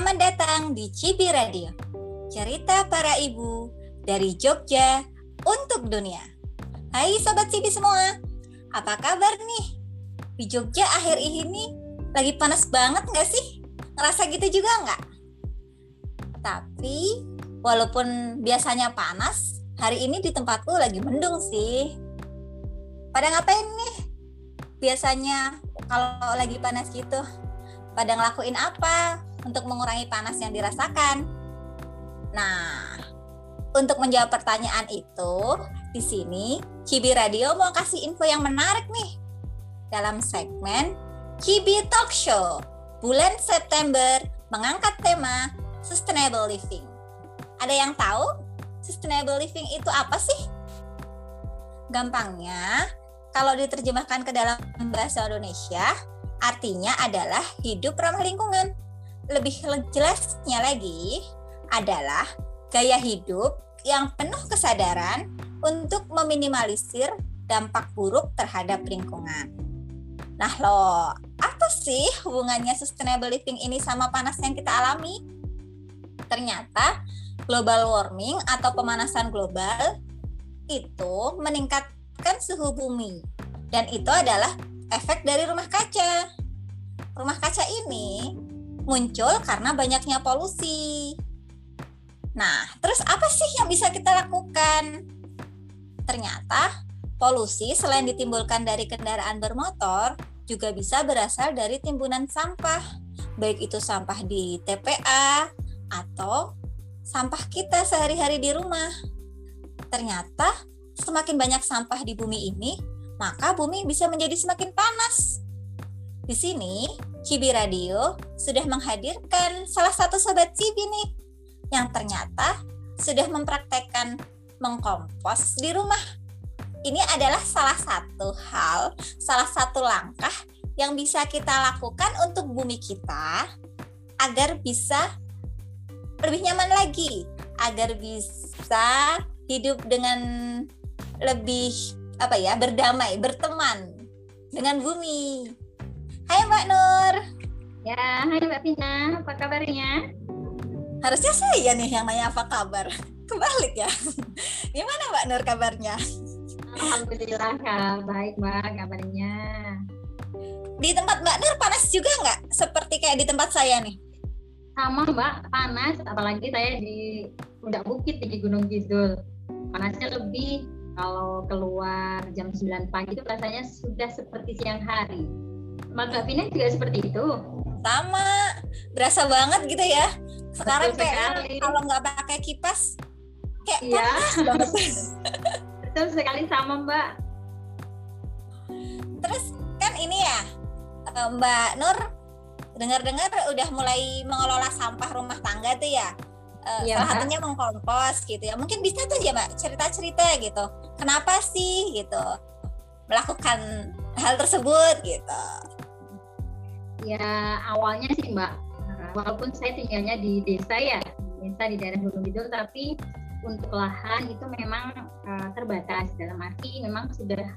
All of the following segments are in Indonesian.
Selamat datang di Cibi Radio. Cerita para ibu dari Jogja untuk dunia. Hai sobat Cibi semua. Apa kabar nih? Di Jogja akhir ini lagi panas banget nggak sih? Ngerasa gitu juga nggak? Tapi walaupun biasanya panas, hari ini di tempatku lagi mendung sih. Pada ngapain nih? Biasanya kalau lagi panas gitu, pada ngelakuin apa untuk mengurangi panas yang dirasakan? Nah, untuk menjawab pertanyaan itu, di sini Cibi Radio mau kasih info yang menarik nih. Dalam segmen Cibi Talk Show, bulan September mengangkat tema Sustainable Living. Ada yang tahu Sustainable Living itu apa sih? Gampangnya, kalau diterjemahkan ke dalam bahasa Indonesia, artinya adalah hidup ramah lingkungan. Lebih jelasnya lagi adalah gaya hidup yang penuh kesadaran untuk meminimalisir dampak buruk terhadap lingkungan. Nah loh, apa sih hubungannya sustainable living ini sama panas yang kita alami? Ternyata global warming atau pemanasan global itu meningkatkan suhu bumi dan itu adalah efek dari rumah kaca. Rumah kaca ini muncul karena banyaknya polusi. Nah, terus apa sih yang bisa kita lakukan? Ternyata polusi selain ditimbulkan dari kendaraan bermotor juga bisa berasal dari timbunan sampah, baik itu sampah di TPA atau sampah kita sehari-hari di rumah. Ternyata semakin banyak sampah di bumi ini, maka bumi bisa menjadi semakin panas. Di sini, Cibi Radio sudah menghadirkan salah satu sobat Cibi nih yang ternyata sudah mempraktekkan mengkompos di rumah. Ini adalah salah satu hal, salah satu langkah yang bisa kita lakukan untuk bumi kita agar bisa lebih nyaman lagi, agar bisa hidup dengan lebih apa ya berdamai berteman dengan bumi Mbak Nur. Ya Hai Mbak Vina apa kabarnya? Harusnya saya nih yang nanya apa kabar. Kebalik ya. Gimana Mbak Nur kabarnya? Alhamdulillah kak. Baik Mbak. Kabarnya? Di tempat Mbak Nur panas juga nggak? Seperti kayak di tempat saya nih. Sama Mbak. Panas. Apalagi saya di puncak bukit di Gunung Kidul. Panasnya lebih. Kalau keluar jam 9 pagi itu rasanya sudah seperti siang hari. Mbak Vina juga seperti itu. Sama, berasa banget gitu ya. Sekarang Betul kayak kalau nggak pakai kipas kayak panas banget. Betul sekali sama Mbak. Terus kan ini ya eh, Mbak Nur dengar-dengar udah mulai mengelola sampah rumah tangga tuh ya uh, ya, salah satunya mengkompos gitu ya mungkin bisa tuh ya mbak cerita-cerita gitu kenapa sih gitu melakukan hal tersebut gitu. Ya awalnya sih mbak. Walaupun saya tinggalnya di desa ya desa di daerah Gunung Kidul tapi untuk lahan itu memang uh, terbatas. Dalam arti memang sudah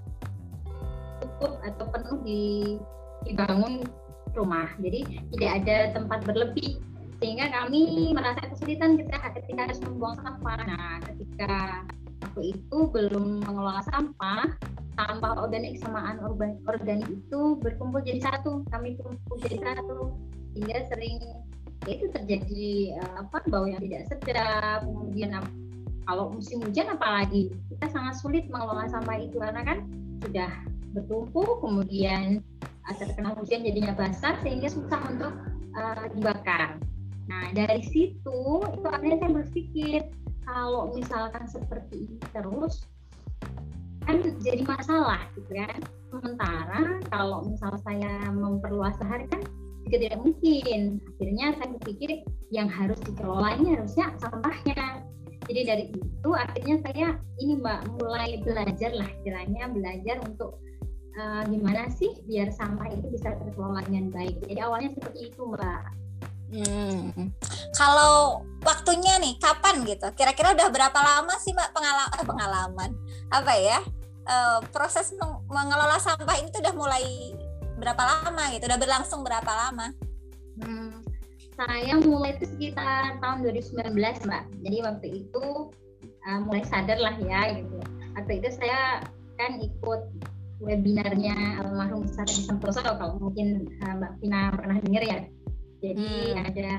cukup atau penuh di dibangun rumah. Jadi tidak ada tempat berlebih. Sehingga kami merasa kesulitan ketika ketika harus membuang sampah. Nah, ketika aku itu belum mengelola sampah, sampah organik sama organik itu berkumpul jadi satu. Kami kumpul jadi satu, hingga sering ya itu terjadi uh, apa bau yang tidak sedap. Kemudian kalau musim hujan apalagi kita sangat sulit mengelola sampah itu karena kan sudah bertumpuk, kemudian terkena hujan jadinya basah sehingga susah untuk uh, dibakar. Nah dari situ itu akhirnya saya berpikir kalau misalkan seperti ini terus kan jadi masalah gitu kan. Sementara kalau misal saya memperluas sehari kan juga tidak mungkin. Akhirnya saya berpikir yang harus dikelola ini harusnya sampahnya. Jadi dari itu akhirnya saya ini mbak mulai belajar lah istilahnya belajar untuk uh, gimana sih biar sampah itu bisa terkelola dengan baik. Jadi awalnya seperti itu mbak. Hmm. Kalau waktunya nih kapan gitu? Kira-kira udah berapa lama sih Mbak pengalaman eh, pengalaman apa ya? Uh, proses meng mengelola sampah ini tuh udah mulai berapa lama gitu? Udah berlangsung berapa lama? Hmm. Saya mulai itu sekitar tahun 2019 Mbak. Jadi waktu itu uh, mulai sadar lah ya gitu. Waktu itu saya kan ikut webinarnya almarhum Ustaz Santoso kalau mungkin uh, Mbak Vina pernah dengar ya. Jadi hmm. ada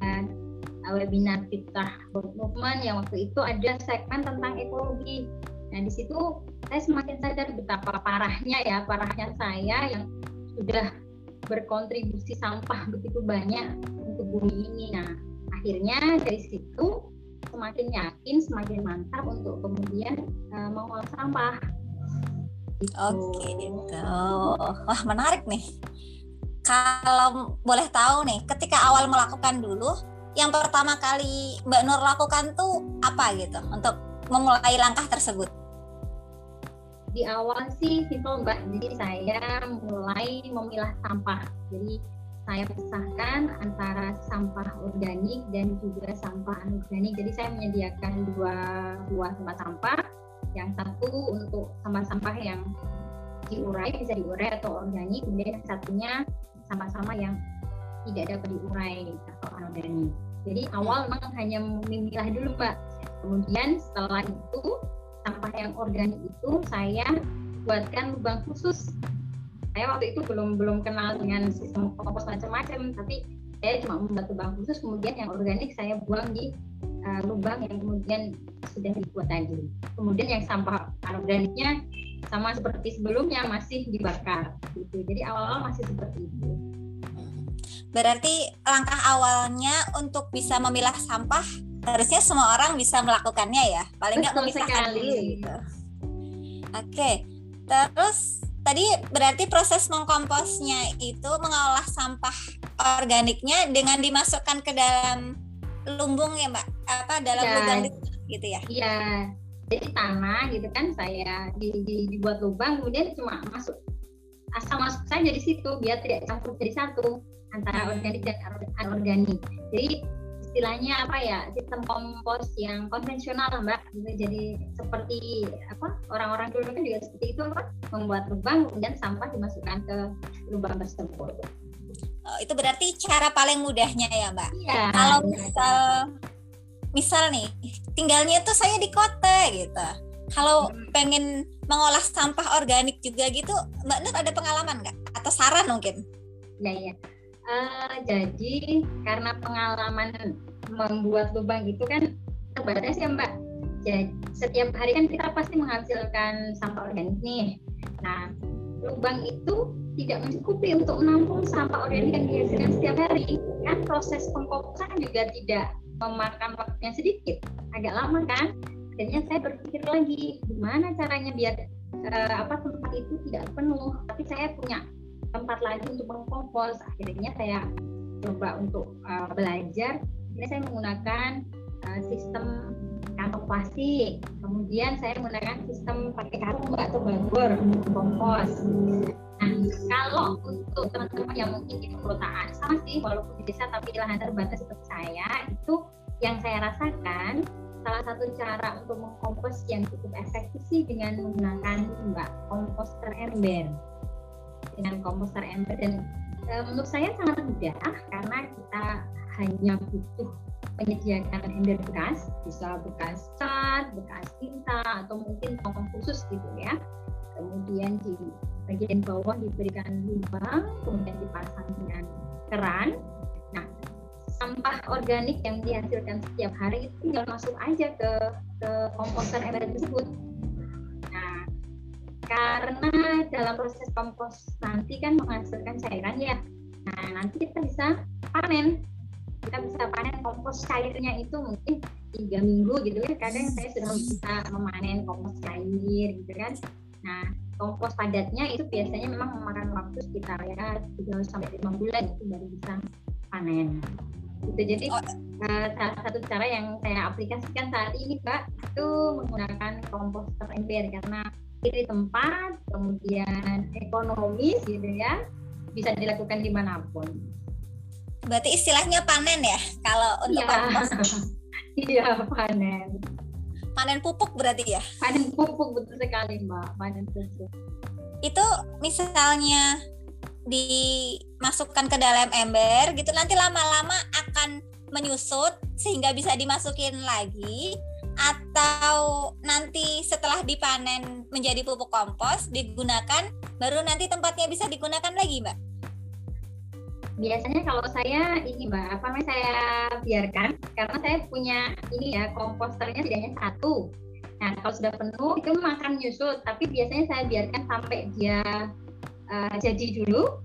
uh, webinar Fitah Movement yang waktu itu ada segmen tentang ekologi. Nah di situ saya semakin sadar betapa parahnya ya parahnya saya yang sudah berkontribusi sampah begitu banyak untuk bumi ini. Nah, akhirnya dari situ semakin yakin, semakin mantap untuk kemudian uh, mengolah sampah. Gitu. Oke, gitu. Wah, menarik nih. Kalau boleh tahu nih, ketika awal melakukan dulu, yang pertama kali Mbak Nur lakukan tuh apa gitu untuk memulai langkah tersebut? di awal sih simple mbak jadi saya mulai memilah sampah. Jadi saya pisahkan antara sampah organik dan juga sampah anorganik. Jadi saya menyediakan dua buah tempat sampah. Yang satu untuk sampah-sampah yang diurai bisa diurai atau organik. Kemudian satunya sampah-sampah yang tidak dapat diurai atau anorganik jadi awal memang hanya memilah dulu pak. Kemudian setelah itu sampah yang organik itu saya buatkan lubang khusus. Saya waktu itu belum belum kenal dengan sistem kompos macam-macam tapi saya cuma membuat lubang khusus kemudian yang organik saya buang di uh, lubang yang kemudian sudah dibuat tadi. Kemudian yang sampah organiknya sama seperti sebelumnya masih dibakar gitu. Jadi awal-awal masih seperti itu. Berarti langkah awalnya untuk bisa memilah sampah harusnya semua orang bisa melakukannya ya? Paling nggak memisahkan dulu gitu. Oke terus tadi berarti proses mengkomposnya itu mengolah sampah organiknya dengan dimasukkan ke dalam lumbung ya mbak? Apa dalam ya. lubang gitu ya? Iya jadi tanah gitu kan saya di, di, dibuat lubang kemudian cuma masuk asal masuk saja di situ biar tidak campur jadi satu antara hmm. organik dan anorganik. Jadi istilahnya apa ya sistem kompos yang konvensional mbak. Jadi seperti apa orang-orang dulu kan juga seperti itu kan membuat lubang kemudian sampah dimasukkan ke lubang tersebut. Oh, itu berarti cara paling mudahnya ya mbak? Ya, kalau misal misal nih tinggalnya tuh saya di kota gitu kalau hmm. pengen mengolah sampah organik juga gitu mbak Nur ada pengalaman nggak atau saran mungkin ya ya Uh, jadi karena pengalaman membuat lubang itu kan terbatas ya Mbak. Jadi setiap hari kan kita pasti menghasilkan sampah organik nih. Nah, lubang itu tidak mencukupi untuk menampung sampah organik yang dihasilkan setiap hari. Kan proses pengkomposan juga tidak memakan waktu yang sedikit, agak lama kan. Akhirnya saya berpikir lagi, gimana caranya biar uh, apa tempat itu tidak penuh, tapi saya punya tempat lagi untuk mengkompos. Akhirnya saya coba untuk uh, belajar. Ini saya menggunakan uh, sistem kantong plastik. Kemudian saya menggunakan sistem pakai karung atau bagor kompos nah kalau untuk teman-teman yang mungkin di perkotaan sama sih walaupun di desa tapi lahan terbatas seperti saya itu yang saya rasakan salah satu cara untuk mengkompos yang cukup efektif sih dengan menggunakan mbak komposter ember. Dengan komposter ember dan e, menurut saya sangat mudah karena kita hanya butuh menyediakan ember bekas bisa bekas cat, bekas tinta atau mungkin tongkong khusus gitu ya. Kemudian di bagian bawah diberikan lubang kemudian dipasang dengan keran. Nah sampah organik yang dihasilkan setiap hari itu tinggal masuk aja ke ke komposter ember tersebut. Karena dalam proses kompos nanti kan menghasilkan cairan ya. Nah nanti kita bisa panen. Kita bisa panen kompos cairnya itu mungkin tiga minggu gitu ya. Kadang saya sudah bisa memanen kompos cair gitu kan. Nah kompos padatnya itu biasanya memang memakan waktu sekitar ya tiga sampai lima bulan itu baru bisa panen gitu jadi oh. uh, salah satu cara yang saya aplikasikan saat ini pak itu menggunakan komposter ember karena pilih tempat, kemudian ekonomis gitu ya, bisa dilakukan di mana pun. Berarti istilahnya panen ya kalau untuk ya. Iya panen. Panen pupuk berarti ya? Panen pupuk betul sekali mbak, panen pupuk. Itu misalnya dimasukkan ke dalam ember gitu nanti lama-lama akan menyusut sehingga bisa dimasukin lagi atau nanti setelah dipanen menjadi pupuk kompos digunakan baru nanti tempatnya bisa digunakan lagi mbak biasanya kalau saya ini mbak apa namanya saya biarkan karena saya punya ini ya komposternya tidak hanya satu. Nah kalau sudah penuh itu makan nyusut. Tapi biasanya saya biarkan sampai dia uh, jadi dulu.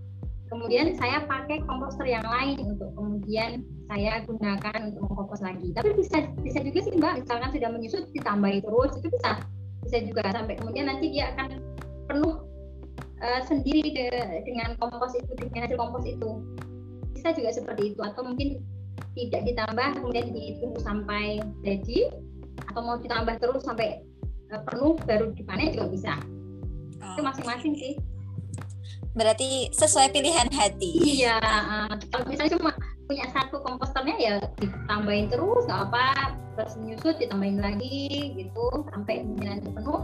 Kemudian saya pakai komposter yang lain untuk kemudian saya gunakan untuk mengkompos lagi. Tapi bisa bisa juga sih mbak misalkan sudah menyusut ditambahi terus itu bisa. Bisa juga sampai kemudian nanti dia akan penuh uh, sendiri de, dengan kompos itu dengan hasil kompos itu bisa juga seperti itu. Atau mungkin tidak ditambah kemudian ditunggu sampai jadi. Atau mau ditambah terus sampai uh, penuh baru dipanen juga bisa. Oh. itu masing-masing sih. Berarti sesuai pilihan hati. Iya uh, kalau misalnya cuma punya satu komposternya ya ditambahin terus nggak apa terus menyusut ditambahin lagi gitu. Sampai kemudian penuh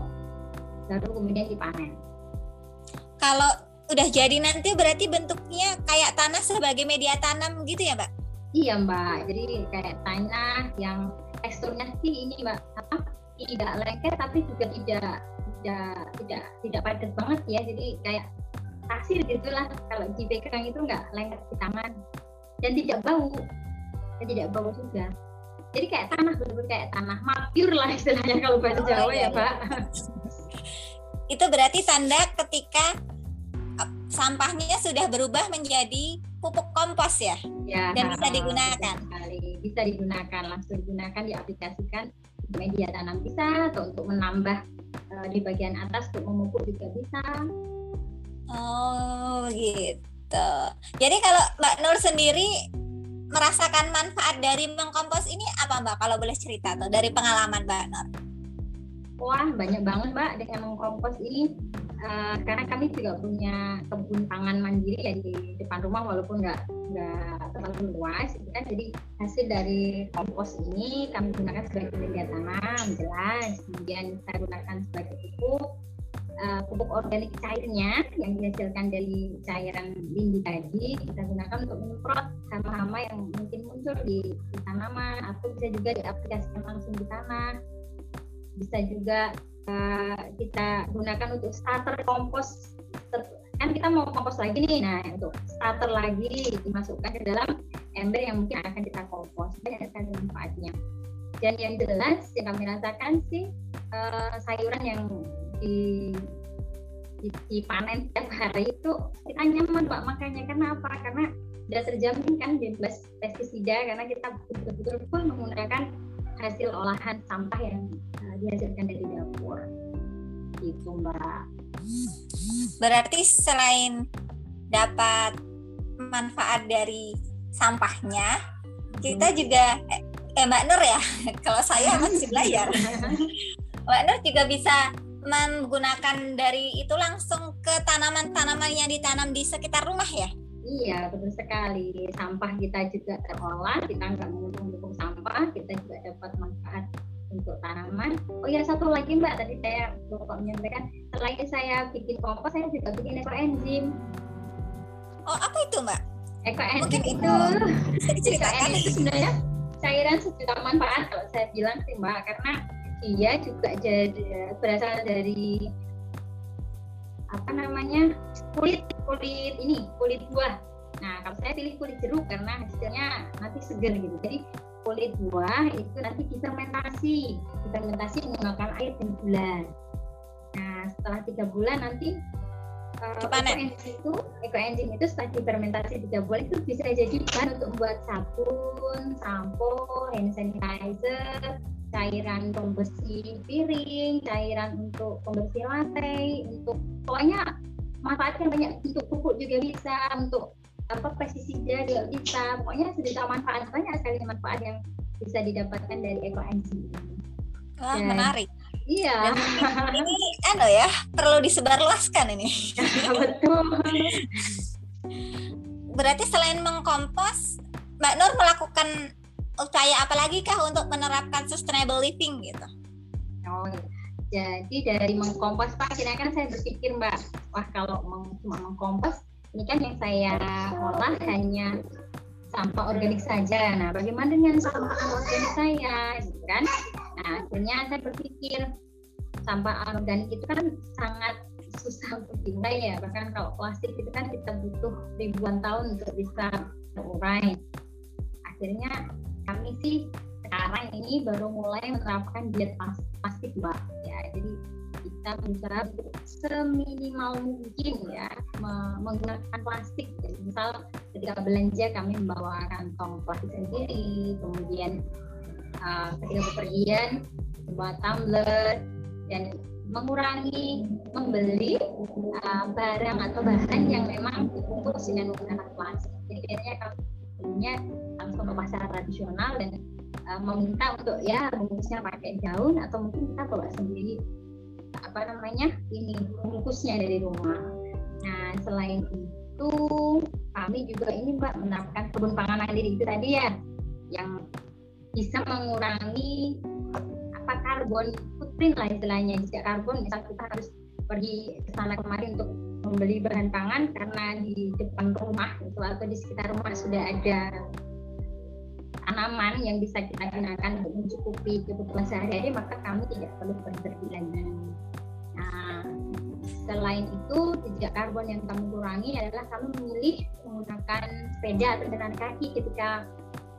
baru kemudian dipanen. Kalau udah jadi nanti berarti bentuknya kayak tanah sebagai media tanam gitu ya mbak? Iya mbak. Jadi kayak tanah yang teksturnya sih ini mbak. Apa? Tidak lengket tapi juga tidak tidak tidak tidak padat banget ya. Jadi kayak pasir gitulah kalau dipegang itu nggak lengket di tangan. Dan tidak bau. Dan tidak bau juga. Jadi kayak tanah betul-betul kayak tanah mapur lah istilahnya kalau bahasa oh, Jawa iya, ya iya. Pak itu berarti tanda ketika sampahnya sudah berubah menjadi pupuk kompos ya, ya dan bisa digunakan? bisa digunakan langsung digunakan diaplikasikan media tanam bisa atau untuk menambah uh, di bagian atas untuk memupuk juga bisa. Oh gitu. Jadi kalau Mbak Nur sendiri merasakan manfaat dari mengkompos ini apa Mbak? Kalau boleh cerita tuh dari pengalaman Mbak Nur? Wah banyak banget Mbak dengan mengkompos ini. Uh, karena kami juga punya kebun pangan mandiri ya di depan rumah walaupun nggak nggak terlalu luas kan. Jadi hasil dari kompos ini kami gunakan sebagai media tanam jelas kemudian saya gunakan sebagai pupuk. Uh, pupuk organik cairnya yang dihasilkan dari cairan lindi tadi kita gunakan untuk menyemprot hama-hama yang mungkin muncul di, di tanaman atau bisa juga diaplikasikan langsung di tanah bisa juga uh, kita gunakan untuk starter kompos kan kita mau kompos lagi nih. Nah untuk starter lagi dimasukkan ke dalam ember yang mungkin akan kita kompos banyak sekali manfaatnya dan yang jelas yang kami rasakan sih uh, sayuran yang di dipanen setiap hari itu kita nyaman pak. Makanya karena apa karena sudah terjamin kan bebas pestisida karena kita betul-betul pun menggunakan hasil olahan sampah yang dihasilkan dari dapur gitu mbak berarti selain dapat manfaat dari sampahnya kita hmm. juga eh, eh mbak Nur ya kalau saya masih belajar mbak Nur juga bisa menggunakan dari itu langsung ke tanaman-tanaman yang ditanam di sekitar rumah ya? Iya, betul sekali. Sampah kita juga terolah, kita nggak mengumpul sampah, kita juga dapat manfaat untuk tanaman. Oh ya satu lagi Mbak, tadi saya lupa menyampaikan, selain saya bikin kompos, saya juga bikin ekoenzim. Oh apa itu Mbak? Ekoenzim. Itu, diceritakan itu sebenarnya cairan sejuta manfaat kalau saya bilang sih Mbak, karena dia juga jadi berasal dari apa namanya kulit kulit ini kulit buah. Nah kalau saya pilih kulit jeruk karena hasilnya nanti segar gitu. Jadi kulit buah itu nanti difermentasi difermentasi menggunakan air dan gula nah setelah tiga bulan nanti uh, ekoenzim itu ekoenzim itu setelah difermentasi tiga bulan itu bisa jadi bahan untuk membuat sabun sampo hand sanitizer cairan pembersih piring, cairan untuk pembersih lantai, untuk pokoknya manfaatnya banyak untuk pupuk juga bisa, untuk apa pestisida bisa, pokoknya sudah manfaat banyak sekali manfaat yang bisa didapatkan dari ekoenzim. Wah, Dan, menarik. Iya. Dan ini ano ya, perlu disebarluaskan ini. Betul. Berarti selain mengkompos, Mbak Nur melakukan upaya apa lagi kah untuk menerapkan sustainable living gitu? Oh, jadi dari mengkompos Pak, akhirnya kan saya berpikir Mbak, wah kalau meng, cuma mengkompos ini kan yang saya olah hanya sampah organik saja. Nah, bagaimana dengan sampah organik saya, gitu kan? Nah, akhirnya saya berpikir sampah organik itu kan sangat susah untuk dimulai ya. Bahkan kalau plastik itu kan kita butuh ribuan tahun untuk bisa terurai. Akhirnya kami sih sekarang ini baru mulai menerapkan diet plastik, mbak. Ya, jadi kita berusaha seminimal mungkin ya menggunakan plastik. Jadi misal ketika belanja kami membawa kantong plastik sendiri, kemudian uh, ketika bepergian membawa tumbler dan mengurangi membeli uh, barang atau bahan yang memang dibungkus dengan menggunakan plastik. Jadi biasanya kami punya langsung ke pasar tradisional dan uh, meminta untuk ya bungkusnya pakai daun atau mungkin kita bawa sendiri apa namanya ini bungkusnya dari rumah. Nah selain itu kami juga ini mbak menerapkan kebun pangan mandiri itu tadi ya yang bisa mengurangi apa karbon footprint lah istilahnya jejak karbon misal kita harus pergi ke sana kemari untuk membeli bahan pangan karena di depan rumah itu atau di sekitar rumah sudah ada tanaman yang bisa kita gunakan untuk mencukupi kebutuhan sehari-hari maka kami tidak perlu. Nah, selain itu jejak karbon yang kami kurangi adalah kami memilih menggunakan sepeda atau jalan kaki ketika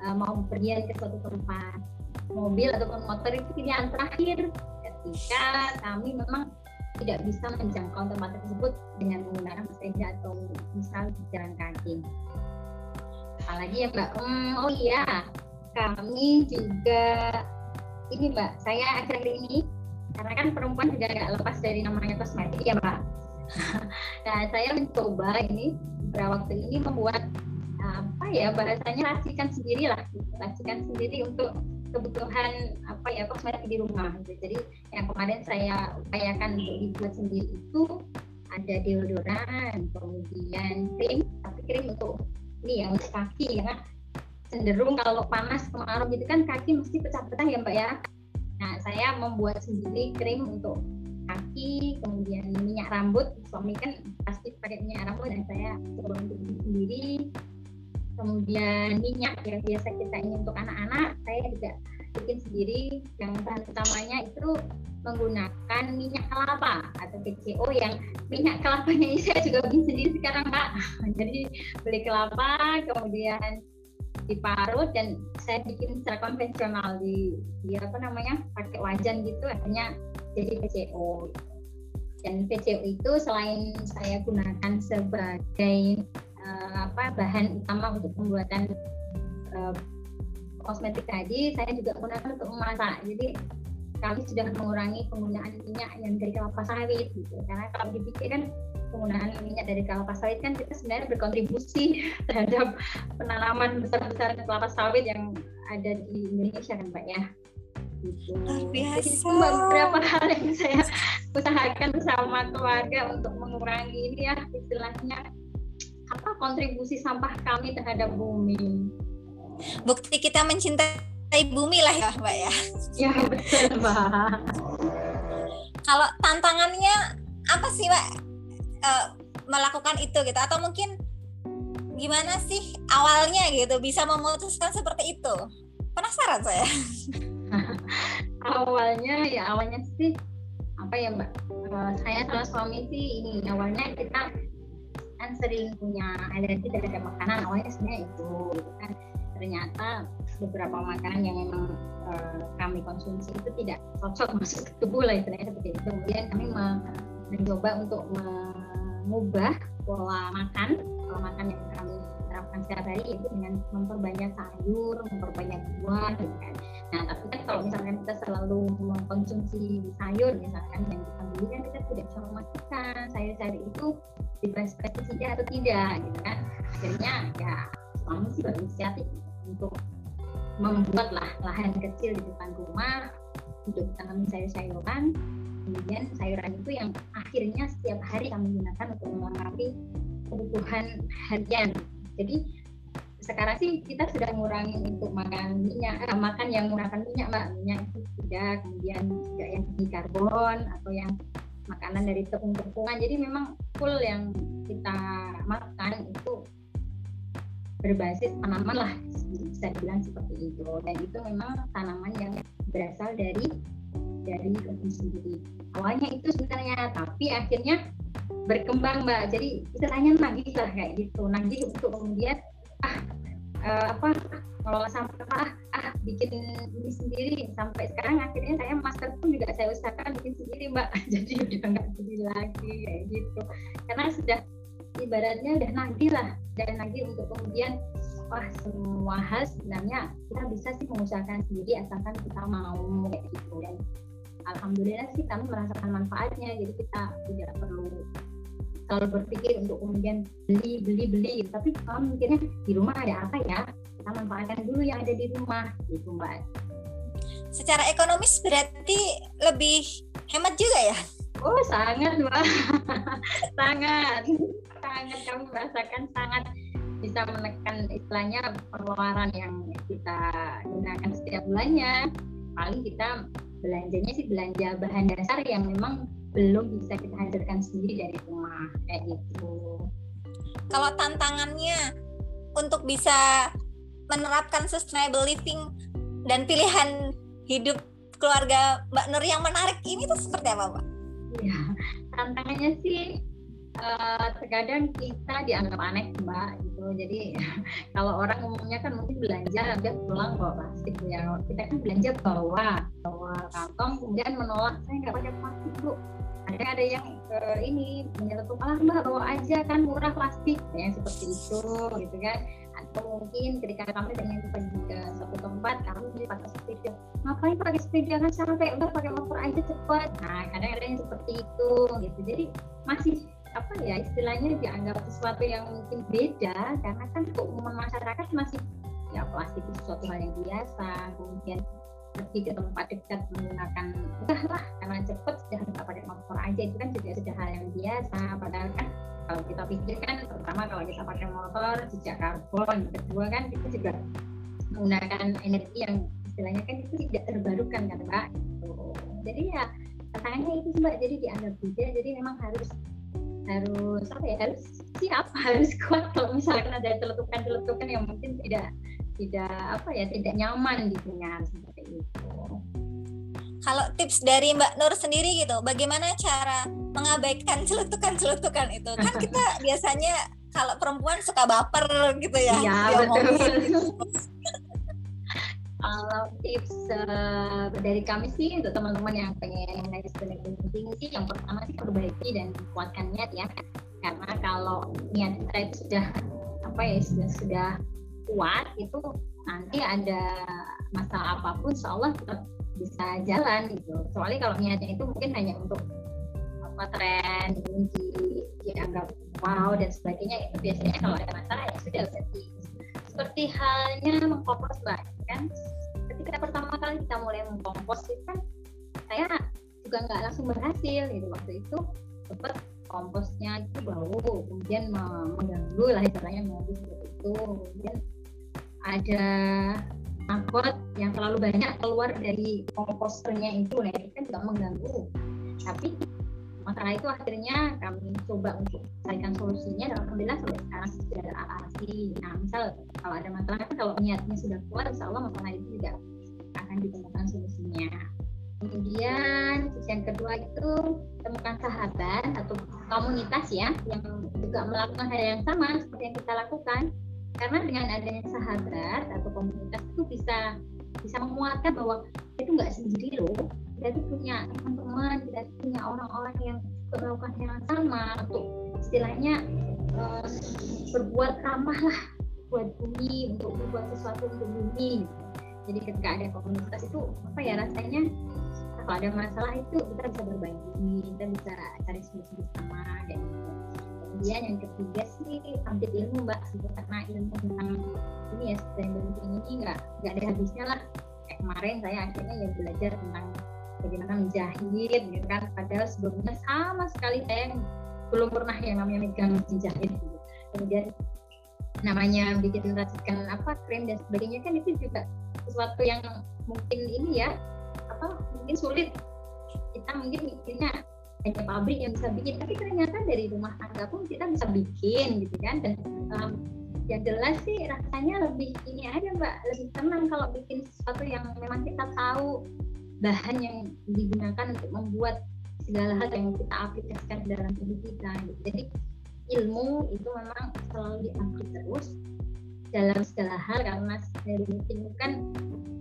uh, mau pergi ke suatu tempat. Mobil ataupun motor itu pilihan terakhir. Ketika kami memang tidak bisa menjangkau tempat tersebut dengan menggunakan sepeda atau misal jalan kaki. Apalagi ya mbak? Hmm, oh iya kami juga ini mbak saya akhir-akhir ini karena kan perempuan juga nggak lepas dari namanya kosmetik ya mbak. Nah saya mencoba ini beberapa waktu ini membuat apa ya bahasanya racikan sendiri lah racikan sendiri untuk kebutuhan apa ya kosmetik di rumah gitu. jadi yang kemarin saya upayakan untuk dibuat sendiri itu ada deodoran kemudian krim tapi krim untuk ini ya untuk kaki ya. Cenderung kalau panas kemarau gitu kan kaki mesti pecah-pecah ya mbak ya nah saya membuat sendiri krim untuk kaki kemudian minyak rambut. Suami kan pasti pakai minyak rambut dan saya coba untuk sendiri. Kemudian minyak yang biasa kita ingin untuk anak-anak saya juga bikin sendiri. Yang bahan utamanya itu menggunakan minyak kelapa atau PCO yang minyak kelapanya ini saya juga bikin sendiri sekarang kak. Jadi beli kelapa kemudian diparut dan saya bikin secara konvensional di, di apa namanya pakai wajan gitu akhirnya jadi PCO dan PCO itu selain saya gunakan sebagai uh, apa bahan utama untuk pembuatan uh, kosmetik tadi saya juga gunakan untuk memasak. Jadi kami sudah mengurangi penggunaan minyak yang dari kelapa sawit gitu. Karena kalau dipikir kan penggunaan minyak dari kelapa sawit kan kita sebenarnya berkontribusi terhadap penanaman besar-besar kelapa sawit yang ada di Indonesia kan Mbak ya? Gitu. biasa. Jadi itu beberapa hal yang saya usahakan bersama keluarga untuk mengurangi ini ya istilahnya apa kontribusi sampah kami terhadap bumi. Bukti kita mencintai bumi lah ya mbak ya. Ya betul mbak. Kalau tantangannya apa sih mbak e, melakukan itu gitu. Atau mungkin gimana sih awalnya gitu bisa memutuskan seperti itu? Penasaran saya. Awalnya ya awalnya sih apa ya mbak? Uh, saya sama suami sih ini awalnya kita kan sering punya alergi terhadap makanan awalnya sebenarnya itu gitu kan. Ternyata beberapa makanan yang memang uh, kami konsumsi itu tidak cocok masuk ke tubuh lah istilahnya seperti itu. Kemudian kami mencoba untuk mengubah pola makan, pola makan yang kami terapkan setiap hari itu dengan memperbanyak sayur, memperbanyak buah gitu kan. Nah, tapi kan kalau misalkan kita selalu mengkonsumsi sayur misalkan yang kita beli kan kita tidak bisa memastikan sayur-sayur itu bebas pestisida atau tidak gitu kan. Akhirnya ya suami sih berinisiatif untuk membuat lah lahan kecil di depan rumah untuk tanam sayur-sayuran kemudian sayuran itu yang akhirnya setiap hari kami gunakan untuk melengkapi kebutuhan harian. Jadi sekarang sih kita sudah mengurangi untuk makan minyak eh, makan yang menggunakan minyak mbak. Minyak itu tidak kemudian juga yang tinggi karbon atau yang makanan dari tepung-tepungan jadi memang full yang kita makan itu berbasis tanaman lah bisa dibilang seperti itu. Dan itu memang tanaman yang berasal dari dari kebun sendiri. Awalnya itu sebenarnya tapi akhirnya berkembang mbak. Jadi istilahnya nagih lah kayak gitu. Nagih untuk kemudian ah uh, apa ngelola sampah ah, ah bikin ini sendiri. Sampai sekarang akhirnya saya masker pun juga saya usahakan bikin sendiri mbak. Jadi udah nggak beli lagi kayak gitu. Karena sudah ibaratnya udah nagih lah. Dan nagih untuk kemudian wah semua hal sebenarnya kita bisa sih mengusahakan sendiri asalkan kita mau kayak gitu. dan alhamdulillah sih kami merasakan manfaatnya jadi kita tidak perlu selalu berpikir untuk kemudian beli beli beli. Tapi kalau mikirnya di rumah ada apa ya? Kita manfaatkan dulu yang ada di rumah gitu mbak. Secara ekonomis berarti lebih hemat juga ya? Oh sangat mbak. Sangat. Sangat kami merasakan sangat bisa menekan istilahnya pengeluaran yang kita gunakan setiap bulannya. Paling kita belanjanya sih belanja bahan dasar yang memang belum bisa kita hadirkan sendiri dari rumah kayak gitu. Kalau tantangannya untuk bisa menerapkan sustainable living dan pilihan hidup keluarga Mbak Nur yang menarik ini tuh seperti apa, Mbak? Ya, tantangannya sih uh, terkadang kita dianggap aneh, Mbak. Gitu. Jadi kalau orang umumnya kan mungkin belanja dia pulang bawa plastik ya. Kita kan belanja bawa bawa kantong kemudian menolak. Saya nggak pakai plastik bu. Ada ada yang uh, ini menyeletuk ah mbak bawa aja kan murah plastik. Ya seperti itu gitu kan. Atau mungkin ketika kami dengan pergi ke satu tempat kami beli pakai sepeda. Ngapain pakai sepeda? Kan sampai udah pakai motor aja cepat. Nah kadang ada yang seperti itu gitu. Jadi masih apa ya istilahnya dianggap sesuatu yang mungkin beda karena kan keumuman masyarakat masih ya plastik itu sesuatu hal yang biasa kemudian pergi ke tempat dekat menggunakan udahlah karena cepet sudah nggak pakai motor aja itu kan juga sudah hal yang biasa padahal kan kalau kita pikirkan pertama kalau kita pakai motor jejak karbon kedua kan kita juga menggunakan energi yang istilahnya kan itu tidak terbarukan kan mbak gitu. jadi ya tantangannya itu mbak jadi dianggap beda jadi memang harus harus apa ya harus siap harus kuat kalau misalkan ada celetukan-celetukan yang mungkin tidak tidak apa ya tidak nyaman di dunia seperti itu. Kalau tips dari Mbak Nur sendiri gitu, bagaimana cara mengabaikan celutukan-celutukan itu? Kan kita biasanya kalau perempuan suka baper gitu ya. Iya betul. Kalau tips uh, dari kami sih untuk teman-teman yang pengen naik penting sih, yang pertama sih perbaiki dan kuatkan niat ya. Karena kalau niat kita itu sudah apa ya sudah sudah kuat itu nanti ada masalah apa pun Allah tetap bisa jalan gitu soalnya kalau niatnya itu mungkin hanya untuk apa tren di, dianggap wow dan sebagainya itu biasanya kalau ada masalah ya sudah berarti seperti halnya mengkompos mbak kan? Ketika pertama kali kita mulai mengkompos itu kan saya juga nggak langsung berhasil gitu. Waktu itu sempat komposnya itu bau kemudian mengganggu lah istilahnya mobil seperti itu. Kemudian ada angkot yang terlalu banyak keluar dari komposternya itu nah itu kan juga mengganggu. Tapi masalah itu akhirnya kami coba untuk carikan solusinya dan alhamdulillah sampai sekarang sudah ada atasi nah misal kalau ada masalah kan kalau niatnya sudah kuat insya Allah masalah itu juga akan ditemukan solusinya. Kemudian yang kedua itu temukan sahabat atau komunitas ya yang juga melakukan hal yang sama seperti yang kita lakukan. Karena dengan adanya sahabat atau komunitas itu bisa bisa menguatkan bahwa itu nggak sendiri loh. Kita itu punya teman-teman kita itu punya orang-orang yang melakukan yang sama untuk istilahnya uh, berbuat ramah lah buat bumi untuk berbuat sesuatu untuk bumi. Jadi ketika ada komunitas itu apa ya rasanya? Kalau ada masalah itu kita bisa berbagi kita bisa cari solusi bersama dan kemudian yang ketiga sih ambil ilmu mbak. Karena ilmu tentang ini ya sustainability ini nggak nggak ada habisnya lah. Kayak kemarin saya akhirnya ya belajar tentang bagaimana menjahit gitu kan. Padahal sebelumnya sama sekali saya belum pernah yang namanya megang menjahit gitu. kemudian namanya bikin racikan apa krim dan sebagainya kan itu juga sesuatu yang mungkin ini ya apa mungkin sulit kita mungkin mikirnya hanya pabrik yang bisa bikin tapi ternyata dari rumah tangga pun kita bisa bikin gitu kan dan um, ya jelas sih rasanya lebih ini aja mbak lebih tenang kalau bikin sesuatu yang memang kita tahu bahan yang digunakan untuk membuat segala hal yang kita aplikasikan dalam kita gitu. jadi ilmu itu memang selalu diupdate terus dalam segala hal karena ilmu kan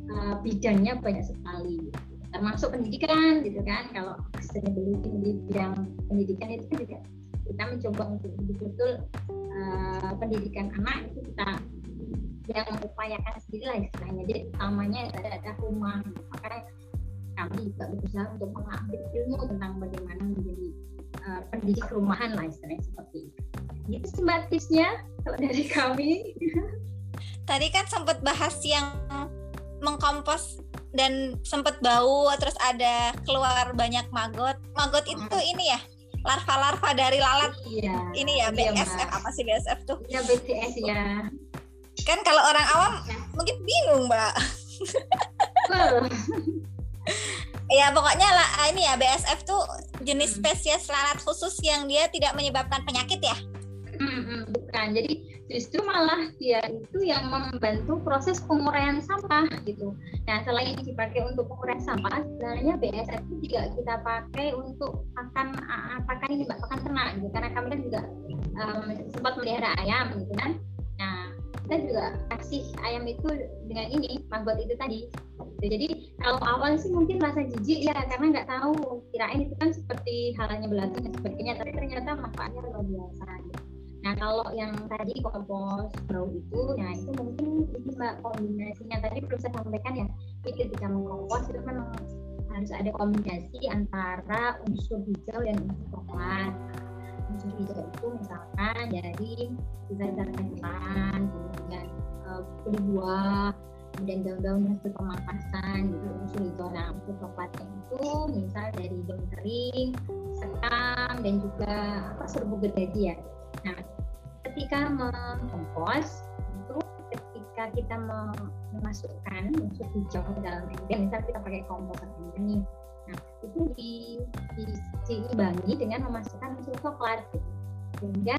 uh, bidangnya banyak sekali gitu. Termasuk pendidikan gitu kan. Kalau sustainability di bidang pendidikan itu kan juga kita mencoba untuk betul-betul uh, pendidikan anak itu kita yang mengupayakan sendiri lah istilahnya. Jadi utamanya ada ada rumah makanya kami juga berusaha untuk mengambil ilmu tentang bagaimana menjadi uh, pendidik rumahan lah istilahnya seperti itu. Gitu sih mbak kalau dari kami. Tadi kan sempat bahas yang mengkompos dan sempet bau terus ada keluar banyak maggot maggot itu hmm. ini ya larva-larva dari lalat. Iya, ini ya iya, BSF apa sih BSF tuh? Ya BCS ya. Kan kalau orang awam ya. mungkin bingung mbak ya pokoknya lah ini ya BSF tuh jenis hmm. spesies lalat khusus yang dia tidak menyebabkan penyakit ya hmm, hmm, bukan jadi justru malah dia itu yang membantu proses penguraian sampah gitu. Nah selain dipakai untuk penguraian sampah, sebenarnya BSF itu juga kita pakai untuk pakan pakan ini mbak pakan ternak gitu. Karena kami kan juga um, sempat melihara ayam gitu kan. Nah kita juga kasih ayam itu dengan ini maggot itu tadi. Jadi kalau awal sih mungkin rasa jijik ya karena nggak tahu kirain itu kan seperti halnya belatung dan sebagainya, tapi ternyata manfaatnya luar biasa. Gitu. Nah kalau yang tadi kompos bau itu, nah itu mungkin ini mbak kombinasinya tadi perlu saya sampaikan ya, jadi ketika mengkompos itu memang harus ada kombinasi antara unsur hijau dan unsur coklat. Unsur hijau itu misalkan dari zat-zat kandungan, kemudian uh, kulit buah, kemudian daun-daun hasil pemangkasan gitu. Unsur coklatnya itu misal dari daun kering sekam dan juga apa serbuk gergaji ya. Nah ketika mengkompos itu ketika kita memasukkan unsur hijau ke dalam ember misal kita pakai kompos nih. Nah itu di, diimbangi dengan memasukkan unsur coklat gitu. sehingga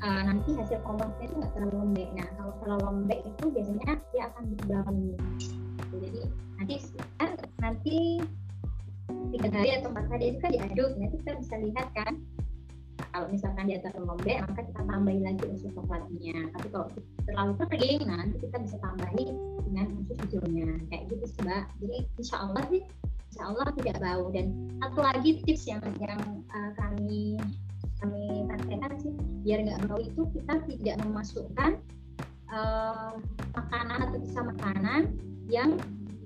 uh, nanti hasil komposnya itu nggak terlalu lembek. Nah kalau terlalu lembek itu biasanya dia akan berubah gitu. jadi nanti kan nanti tiga hari atau empat hari itu kan diaduk. Nanti kita bisa lihat kan kalau misalkan dia terlalu lembek maka kita tambahin lagi unsur coklatnya tapi kalau terlalu kering nah nanti kita bisa tambahin dengan unsur hijaunya. Kayak gitu sih mbak. Jadi insya Allah sih insya Allah tidak bau. Dan satu lagi tips yang yang uh, kami kami praktekkan sih biar nggak bau itu kita tidak memasukkan uh, makanan atau sisa makanan yang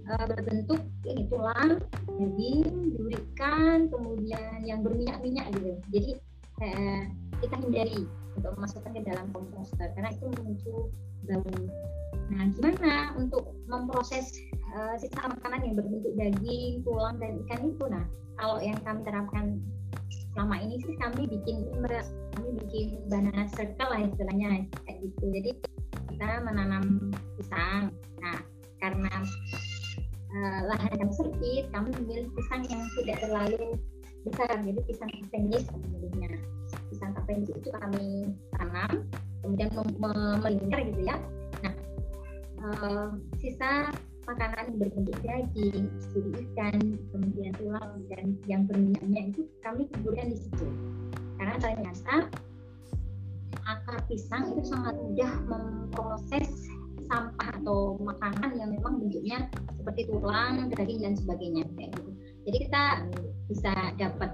uh, berbentuk ini tulang, daging, durikan, kemudian yang berminyak-minyak gitu. Jadi eh, kita hindari untuk memasukkan ke dalam komposter karena itu memicu bau. Nah, gimana untuk memproses uh, sisa makanan yang berbentuk daging, tulang dan ikan itu? Nah, kalau yang kami terapkan selama ini sih kami bikin kami bikin banana circle lah istilahnya kayak gitu. Jadi kita menanam pisang. Nah, karena uh, lahan yang sempit, kami memilih pisang yang tidak terlalu besar jadi pisang kapenjis sebenarnya pisang kapenjis itu kami tanam kemudian melingkar gitu ya nah uh, sisa makanan yang berbentuk daging, studi ikan, kemudian tulang dan yang berminyaknya itu kami kuburkan di situ. Karena ternyata akar pisang itu sangat mudah memproses sampah atau makanan yang memang bentuknya seperti tulang, daging dan sebagainya gitu. Jadi kita bisa dapat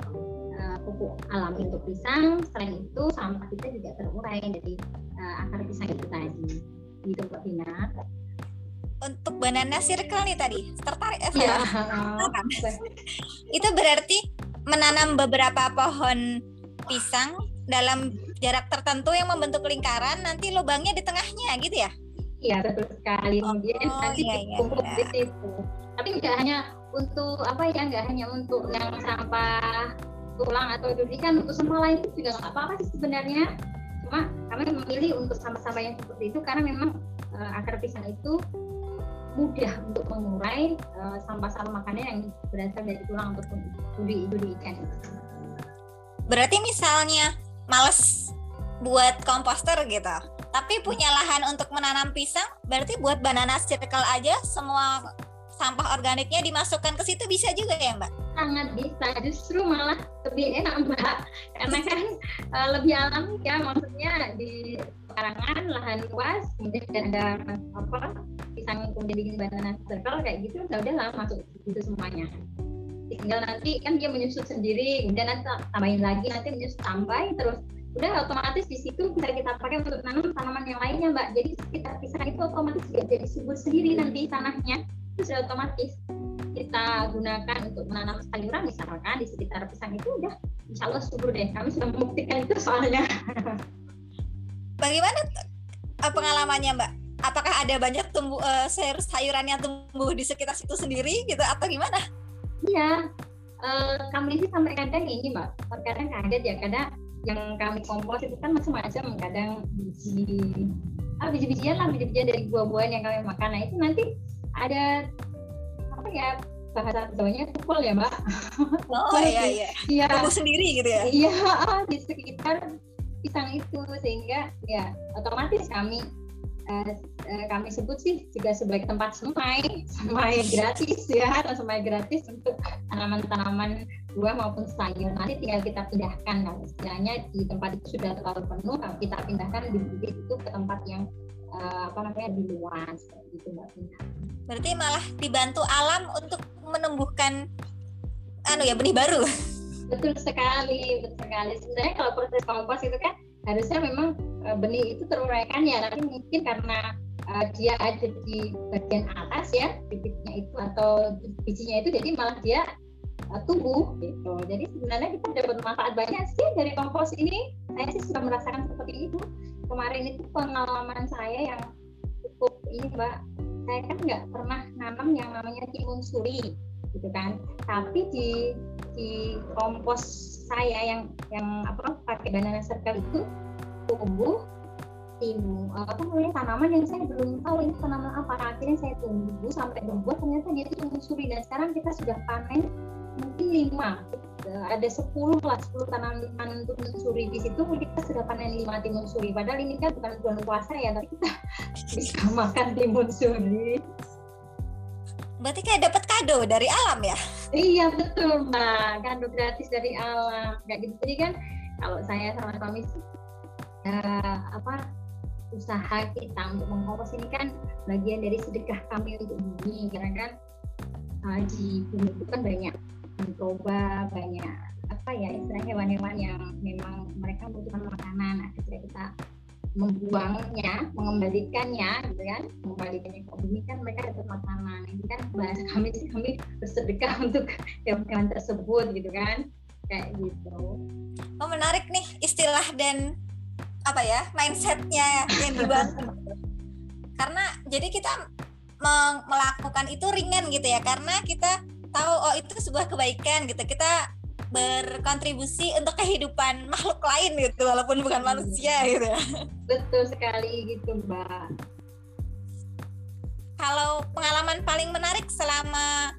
uh, pupuk alami untuk pisang. Selain itu sampah kita juga terurai dari uh, akar pisang itu tadi. Gitu Mbak Bina. Untuk banana circle nih tadi, tertarik ya? ya. itu berarti menanam beberapa pohon pisang dalam jarak tertentu yang membentuk lingkaran, nanti lubangnya di tengahnya gitu ya? Iya betul sekali. Oh, nanti iya, iya, iya. di situ. Tapi nggak hanya untuk apa ya nggak hanya untuk yang sampah tulang atau kan untuk sampah lain itu juga nggak apa-apa sih sebenarnya cuma kami memilih untuk sampah-sampah yang seperti itu karena memang uh, akar pisang itu mudah untuk mengurai uh, sampah-sampah makanan yang berasal dari tulang ataupun duri-duri ikan. Berarti misalnya males buat komposter gitu, tapi punya lahan untuk menanam pisang, berarti buat banana circle aja semua sampah organiknya dimasukkan ke situ bisa juga ya Mbak? Sangat bisa, justru malah lebih enak Mbak, karena kan uh, lebih alami ya, maksudnya di pekarangan lahan luas, kemudian ada apa pisang kemudian bikin banana circle kayak gitu, udah udah lah masuk itu semuanya. Tinggal nanti kan dia menyusut sendiri, kemudian nanti tambahin lagi, nanti menyusut tambah terus. Udah otomatis di situ bisa kita pakai untuk menanam tanaman yang lainnya mbak. Jadi sekitar pisang itu otomatis jadi subur sendiri nanti tanahnya. Itu sudah otomatis kita gunakan untuk menanam sayuran misalkan di sekitar pisang itu udah insya Allah subur deh. Kami sudah membuktikan itu soalnya. Bagaimana pengalamannya mbak apakah ada banyak tumbuh uh, sayur sayuran yang tumbuh di sekitar situ sendiri gitu atau gimana? Iya uh, kami sih sampai kadang ini mbak. Kadang kaget ya kadang yang kami kompos itu kan macam-macam kadang biji ah biji-bijian lah biji-bijian dari buah-buahan yang kami makan. Nah itu nanti ada apa ya bahasa Jawanya pukul ya mbak. Oh iya iya. iya. Sendiri gitu ya? Iya di sekitar pisang itu sehingga ya otomatis kami uh, kami sebut sih juga sebagai tempat semai semai gratis ya atau semai gratis untuk tanaman-tanaman buah maupun sayur nanti tinggal kita pindahkan kalau istilahnya di tempat itu sudah terlalu penuh kita pindahkan di bibit itu ke tempat yang uh, apa namanya di luar seperti itu mbak Pina. Berarti malah dibantu alam untuk menumbuhkan anu ya benih baru. Betul sekali, betul sekali. Sebenarnya kalau proses kompos itu kan harusnya memang uh, benih itu teruraikan ya, tapi mungkin karena uh, dia ada di bagian atas ya bibitnya itu atau bijinya itu jadi malah dia uh, tumbuh gitu. Jadi sebenarnya kita dapat manfaat banyak sih dari kompos ini. Saya sih sudah merasakan seperti itu. Kemarin itu pengalaman saya yang cukup ini mbak. Saya kan nggak pernah nanam yang namanya timun suri gitu kan. Tapi di di kompos saya yang yang apa pakai banana circle itu tumbuh timun apa namanya tanaman yang saya belum tahu ini tanaman apa. Akhirnya saya tunggu sampai berbuah ternyata dia itu tumbuh suri dan sekarang kita sudah panen mungkin lima ada sepuluh lah sepuluh tanaman timun suri di situ kita sudah panen lima timun suri padahal ini kan bukan bulan puasa ya tapi kita bisa makan timun suri berarti kayak dapat kado dari alam ya? Iya betul mbak. Kado gratis dari alam. Kayak gitu. Jadi kan kalau saya sama suami uh, apa usaha kita untuk mengkompos ini kan bagian dari sedekah kami untuk bumi karena kan uh, di bumi itu kan banyak mencoba banyak apa ya istilah hewan-hewan yang memang mereka membutuhkan makanan nah ketika kita membuangnya, mengembalikannya, gitu kan, mengembalikannya ke bumi kan mereka dapat makanan. Ini kan bahasa kami sih kami bersedekah untuk hewan-hewan tersebut, gitu kan, kayak gitu. Oh menarik nih istilah dan apa ya mindsetnya yang dibangun. karena jadi kita melakukan itu ringan gitu ya, karena kita tahu oh itu sebuah kebaikan gitu. Kita berkontribusi untuk kehidupan makhluk lain gitu walaupun bukan manusia gitu. Betul sekali gitu mbak. Kalau pengalaman paling menarik selama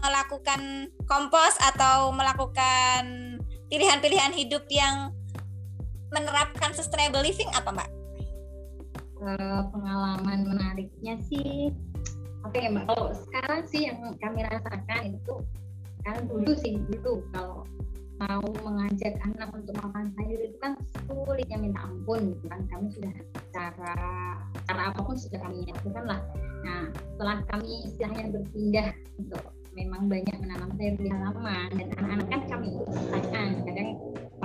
melakukan kompos atau melakukan pilihan-pilihan hidup yang menerapkan sustainable living apa mbak? Uh, pengalaman menariknya sih Oke okay, mbak, kalau sekarang sih yang kami rasakan itu kan dulu sih dulu kalau mau mengajak anak untuk makan sayur itu kan sulitnya minta ampun gitu kan kami sudah cara cara apa pun sudah kami lakukan lah nah setelah kami istilahnya berpindah untuk memang banyak menanam sayur di halaman dan anak-anak kan kami usahakan kadang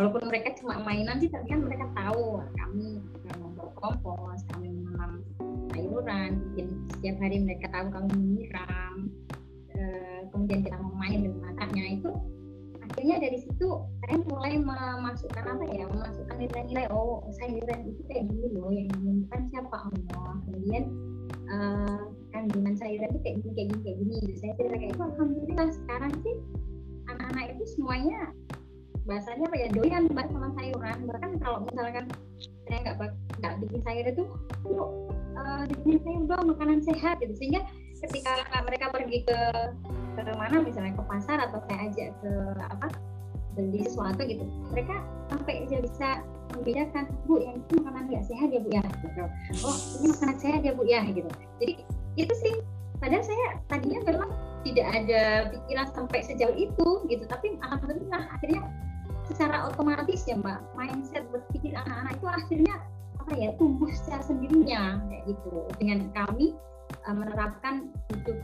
walaupun mereka cuma mainan sih tapi kan mereka tahu kami membuat kompos kami menanam sayuran. Bikin setiap hari mereka tahu kami menyiram e, kemudian kita memain dengan matanya. Itu akhirnya dari situ saya mulai memasukkan apa ya memasukkan nilai-nilai oh sayuran itu kayak gini loh yang diinginkan siapa? Allah kemudian uh, kandungan sayuran itu kayak gini kayak gini kayak gini. Gitu. saya cerita kayak itu alhamdulillah sekarang sih anak-anak itu semuanya bahasanya apa ya? Doyan banget sama sayuran. Bahkan kalau misalkan saya nggak nggak bikin sayur itu yuk uh, bikin sayur dong makanan sehat gitu. Sehingga ketika mereka pergi ke ke mana misalnya ke pasar atau saya ajak ke apa beli sesuatu gitu mereka sampai aja bisa membedakan bu yang itu makanan nggak sehat ya bu ya? Gitu. oh ini makanan sehat ya bu ya? Gitu. Jadi itu sih. Padahal saya tadinya memang tidak ada pikiran sampai sejauh itu gitu tapi alhamdulillah akhirnya secara otomatis ya mbak. Mindset berpikir anak-anak itu akhirnya apa ya tumbuh secara sendirinya kayak gitu. Dengan kami uh, menerapkan hidup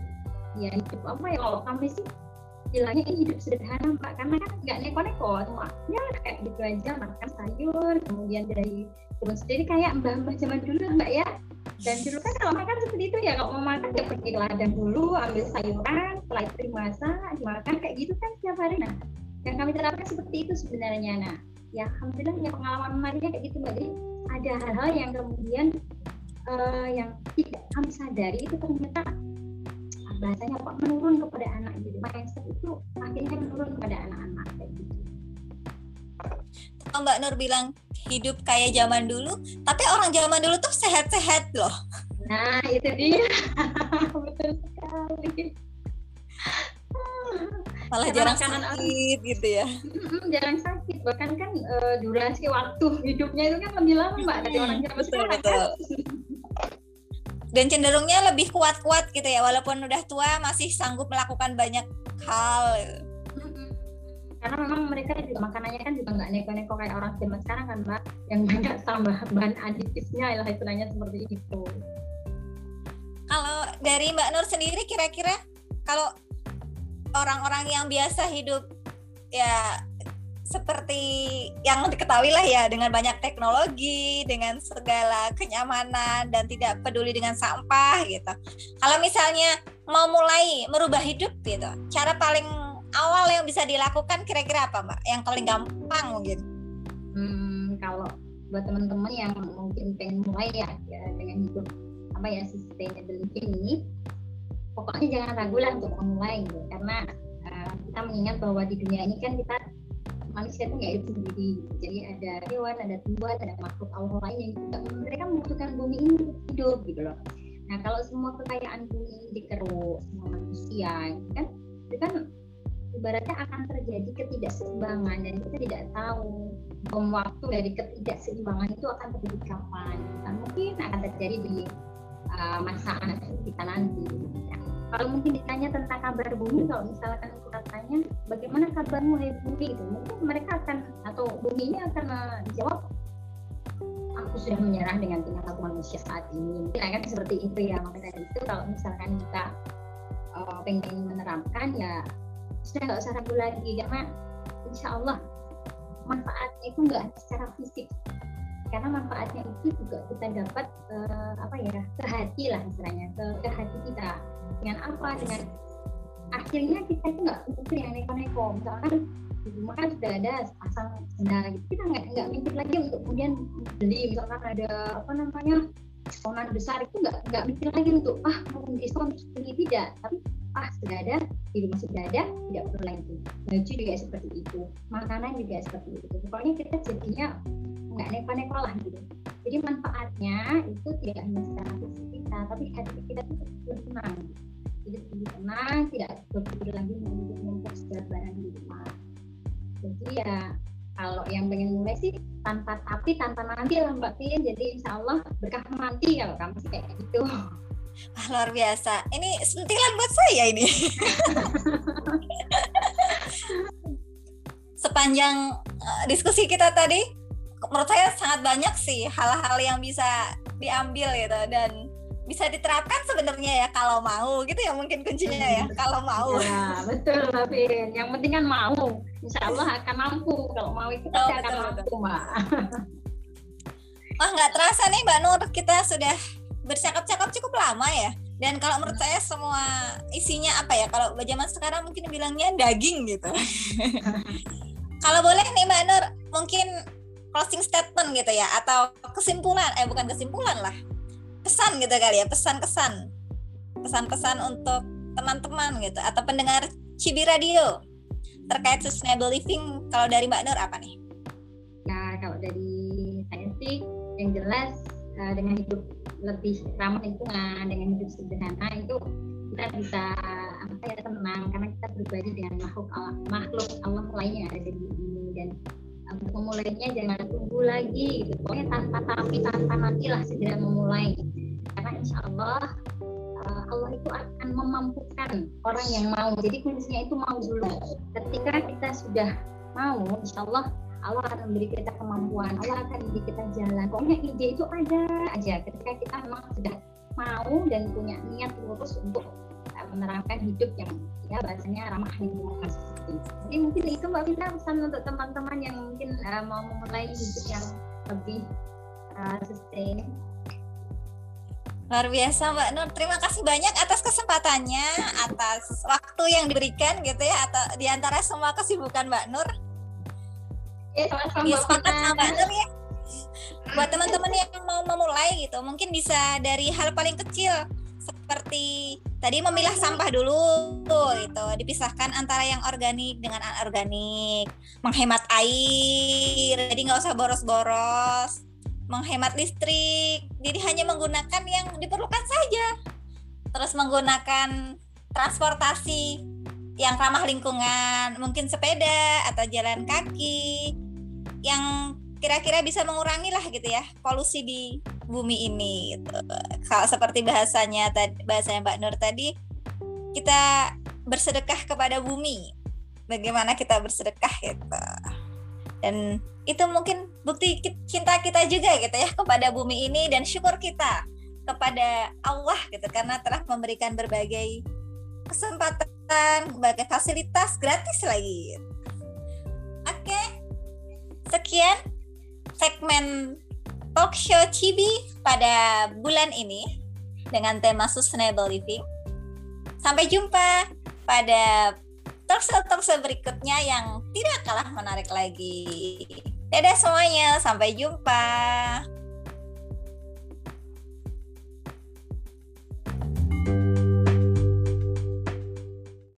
ya hidup apa ya kalau kami sih istilahnya ini hidup sederhana mbak. Karena kan nggak neko-neko semua ya kayak gitu aja. Makan sayur kemudian dari kebun sendiri kayak mbah-mbah zaman dulu mbak ya. Dan dulu kan kalau makan seperti itu ya kalau mau makan ya pergi ke ladang dulu ambil sayuran setelah itu dimasak dimakan kayak gitu kan setiap hari. Nah yang kami terapkan seperti itu sebenarnya nah ya alhamdulillah punya pengalaman menariknya kayak gitu mbak jadi ada hal-hal yang kemudian uh, yang tidak kami sadari itu ternyata bahasanya kok menurun kepada anak gitu mindset itu akhirnya menurun kepada anak-anak kayak gitu. Oh, Mbak Nur bilang hidup kayak zaman dulu, tapi orang zaman dulu tuh sehat-sehat loh. Nah, itu dia. Betul sekali. Malah jarang sakit gitu ya. jarang sakit, bahkan kan uh, durasi waktu hidupnya itu kan lebih lama Mbak dari orang zaman sekarang. Betul. Kan? dan cenderungnya lebih kuat-kuat gitu ya walaupun udah tua masih sanggup melakukan banyak hal karena memang mereka juga makanannya kan juga nggak neko-neko kayak orang zaman sekarang kan mbak yang banyak tambahan bahan aditifnya lah istilahnya seperti itu kalau dari mbak Nur sendiri kira-kira kalau orang-orang yang biasa hidup ya seperti yang diketahui lah ya dengan banyak teknologi, dengan segala kenyamanan dan tidak peduli dengan sampah gitu. Kalau misalnya mau mulai merubah hidup gitu, cara paling awal yang bisa dilakukan kira-kira apa mbak? Yang paling gampang mungkin? Hmm, kalau buat teman-teman yang mungkin pengen mulai ya, ya dengan hidup apa ya sustainable living ini, pokoknya jangan ragu lah untuk memulai gitu, karena uh, kita mengingat bahwa di dunia ini kan kita manusia itu nggak hidup sendiri. Jadi ada hewan ada tumbuhan ada makhluk Allah lain yang juga mereka membutuhkan bumi ini untuk hidup gitu loh. Nah kalau semua kekayaan bumi ini dikeruk semua manusia gitu kan itu kan ibaratnya akan terjadi ketidakseimbangan dan kita tidak tahu bom waktu dari ketidakseimbangan itu akan terjadi kapan. Dan mungkin akan terjadi di uh, masa anak kita nanti nah, kalau mungkin ditanya tentang kabar bumi kalau misalkan kita tanya bagaimana kabarmu hai bumi itu mungkin mereka akan atau bumi ini akan menjawab aku sudah menyerah dengan tingkah laku manusia saat ini. Mungkin akan seperti itu ya. Makanya dari itu kalau misalkan kita uh, pengen menerapkan ya sudah nggak usah ragu lagi. Karena insya Allah manfaatnya itu nggak secara fisik karena manfaatnya itu juga kita dapat uh, apa ya ke hati lah istilahnya ke, ke hati kita. Dengan apa? Dengan akhirnya kita itu nggak mikir yang neko-neko. Misalkan di rumah kan sudah ada pasang sendal gitu kita nggak nggak mikir lagi untuk kemudian beli. Misalkan ada apa namanya diskonan besar itu nggak nggak mikir lagi untuk ah mau diskon beli. Tidak. Tapi ah sudah ada di rumah sudah ada tidak perlu lagi. Baju juga seperti itu makanan juga seperti itu. Pokoknya kita jadinya nggak neko-neko lah gitu. Jadi manfaatnya itu tidak hanya secara fisik kita tapi hati kita itu lebih tenang. Jadi lebih tenang tidak berpikir lagi untuk menumpuk segala barang di rumah. Jadi ya kalau yang pengen mulai sih tanpa tapi tanpa nanti lah Mbak Pin jadi insya Allah berkah nanti kalau kamu sih kayak gitu. Wah, luar biasa. Ini sentilan buat saya ini. Sepanjang uh, diskusi kita tadi, menurut saya sangat banyak sih hal-hal yang bisa diambil gitu dan bisa diterapkan sebenarnya ya kalau mau gitu ya mungkin kuncinya ya kalau mau. Ya betul tapi yang penting kan mau. Insya Allah akan mampu. Kalau mau itu pasti oh, akan betul, mampu mbak. Wah nggak terasa nih mbak Nur kita sudah bercakap-cakap cukup lama ya. Dan kalau menurut saya semua isinya apa ya? Kalau zaman sekarang mungkin bilangnya daging gitu. Kalau boleh nih mbak Nur mungkin closing statement gitu ya atau kesimpulan eh bukan kesimpulan lah. Pesan gitu kali ya pesan-kesan. Pesan-pesan untuk teman-teman gitu atau pendengar Cibi Radio. Terkait sustainable living kalau dari Mbak Nur apa nih? Nah kalau dari saya sih yang jelas uh, dengan hidup lebih ramah lingkungan dengan hidup sederhana itu kita bisa apa ya tenang. Karena kita berbagi dengan makhluk Allah, makhluk Allah lainnya ada di bumi dan untuk memulainya jangan tunggu lagi gitu. pokoknya tanpa tapi tanpa nantilah segera memulai. Karena insya Allah uh, Allah itu akan memampukan orang yang mau. Jadi kuncinya itu mau dulu. Ketika kita sudah mau insya Allah Allah akan memberi kita kemampuan. Allah akan memberi kita jalan. Pokoknya ide itu ada aja. Ketika kita memang sudah mau dan punya niat lurus untuk menerapkan hidup yang ya bahasanya ramah lingkungan jadi mungkin itu Mbak Vina pesan untuk teman-teman yang mungkin uh, mau memulai hidup yang lebih uh, sustain Luar biasa Mbak Nur, terima kasih banyak atas kesempatannya, atas waktu yang diberikan gitu ya, atau di antara semua kesibukan Mbak Nur. Ya, sama-sama ya, Mbak, Mbak Nur ya. Buat teman-teman yang mau memulai gitu, mungkin bisa dari hal paling kecil, seperti tadi memilah sampah dulu tuh itu dipisahkan antara yang organik dengan anorganik. Menghemat air jadi nggak usah boros-boros. Menghemat listrik jadi hanya menggunakan yang diperlukan saja. Terus menggunakan transportasi yang ramah lingkungan mungkin sepeda atau jalan kaki yang kira-kira bisa mengurangi lah gitu ya polusi di bumi ini gitu. Kalau seperti bahasanya tadi bahasanya Mbak Nur tadi kita bersedekah kepada bumi. Bagaimana kita bersedekah gitu. Dan itu mungkin bukti cinta kita juga gitu ya kepada bumi ini dan syukur kita kepada Allah gitu karena telah memberikan berbagai kesempatan, berbagai fasilitas gratis lagi. Oke. Sekian segmen talk show Cibi pada bulan ini dengan tema sustainable living. Sampai jumpa pada talk show talk show berikutnya yang tidak kalah menarik lagi. Dadah semuanya, sampai jumpa.